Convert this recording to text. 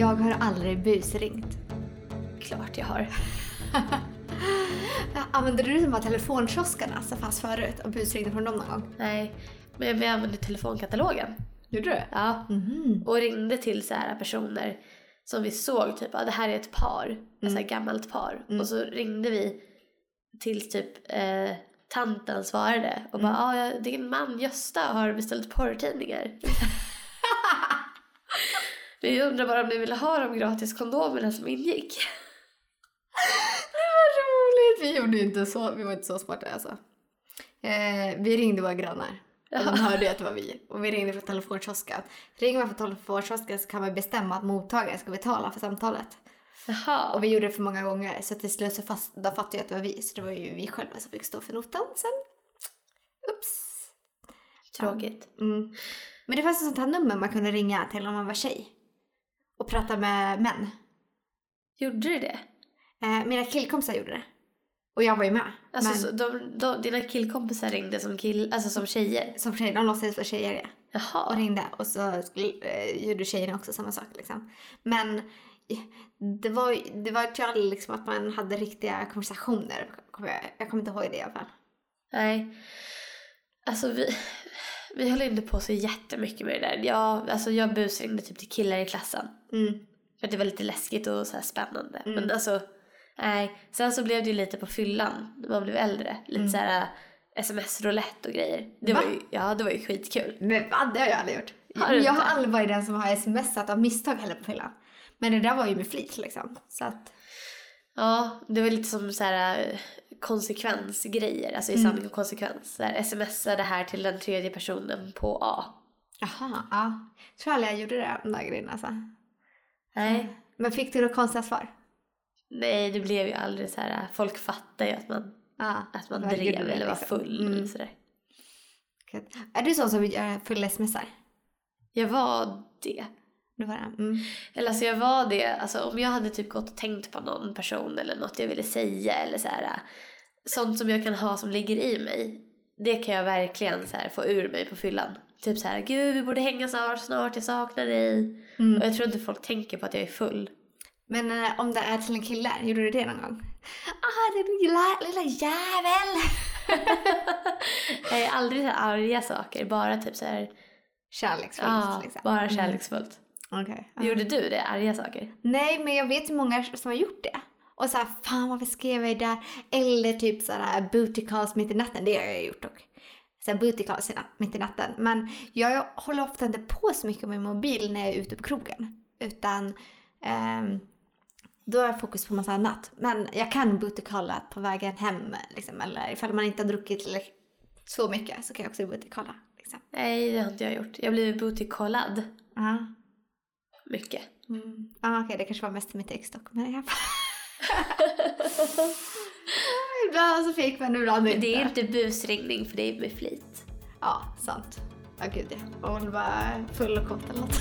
jag har aldrig busringt. Klart jag har. Använde du de här telefonkioskarna som fanns förut och busringde från dem någon gång? Nej, men vi använde telefonkatalogen. Gjorde du? Ja. Mhm. Och ringde till så här personer som vi såg typ, ja det här är ett par, ett så här gammalt par. Och så ringde vi tills typ eh, tanten svarade och bara, ja ja, din man Gösta har beställt porrtidningar. Vi undrar bara om ni ville ha de gratis kondomerna som ingick. Det var roligt! Vi gjorde inte så, vi var inte så smarta alltså. Eh, vi ringde våra grannar. Och de hörde att det var vi. Och vi ringde från telefonkiosken. Ringer man från telefonkiosken så kan man bestämma att mottagaren ska betala för samtalet. Jaha. Och vi gjorde det för många gånger så till slut så fast, då fattade jag att det var vi. Så det var ju vi själva som fick stå för notan sen. Ups! Tråkigt. Mm. Men det fanns ett sånt här nummer man kunde ringa till om man var tjej. Och prata med män. Gjorde du det? Eh, mina killkompisar gjorde det. Och jag var ju med. Alltså Men de, de, dina killkompisar ringde som kill, alltså som tjejer? som tjej, de låtsades vara tjejer. Och Jaha. ringde och så eh, gjorde tjejerna också samma sak liksom. Men det var, det var ju liksom att man hade riktiga konversationer. Jag kommer inte ihåg det i alla fall. Nej. Alltså vi, vi höll inte på så jättemycket med det där. Jag, alltså jag busringde typ till killar i klassen. Mm. För att det var lite läskigt och så spännande. Mm. Men alltså, nej. Sen så blev det ju lite på fyllan när man blev äldre. Lite så här sms-roulette och grejer. Det var Mm. Va? ju, ja, det var ju skitkul. Men va? Det har jag aldrig gjort. Har jag har aldrig varit den som har smsat av misstag heller på fyllan. Men det där var ju med flit liksom. Så att, Ja, det var lite som så här eh, konsekvensgrejer. Alltså i Mm. sanning och konsekvens. Så här, smsa det här till den tredje personen på A. jaha, ja. Tror aldrig jag gjorde det, de där grejerna alltså. Nej. Men fick du några konstiga svar? Nej, det blev ju aldrig så här. Folk fattar ju att man, Ja. att man drev eller var liksom? full Mm. eller. Gött. Är du sån som gör fulla smsar? Jag var det. Mm. Eller alltså jag var det, alltså om jag hade typ gått och tänkt på någon person eller något jag ville säga eller så här. Sånt som jag kan ha som ligger i mig. Det kan jag verkligen så här få ur mig på fyllan. Typ så här, gud vi borde hänga snart, snart, jag saknar dig. Mm. Och jag tror inte folk tänker på att jag är full. Men eh, om det är till en kille, gjorde du det någon gång? Ah, det lilla, lilla jävel! Jag är aldrig så här arga saker, bara typ så här, Kärleksfullt ja, liksom. bara kärleksfullt. Okej. ja. Gjorde du det, arga saker? Nej, men jag vet ju många som har gjort det. Och så här, fan varför skrev jag det där? Eller typ så här booty calls mitt i natten. Det har jag gjort dock. Så här booty calls mitt i natten. Men jag håller ofta inte på så mycket med min mobil när jag är ute på krogen. Utan ehm, då har jag fokus på massa annat. Men jag kan booty calla på vägen hem. Liksom, eller ifall man inte har druckit så mycket så kan jag också booty calla. Liksom. Nej, det har inte jag gjort. Jag blev bootykollad. Ja. Mycket. Mm. Ah, Okej, det kanske var mest mitt ex dock. Men jag... ibland så fick man, ibland inte. Men det är inte busringning för det är med flit. Ja, sant. Ja, gud ja. Man var full och kåt eller något.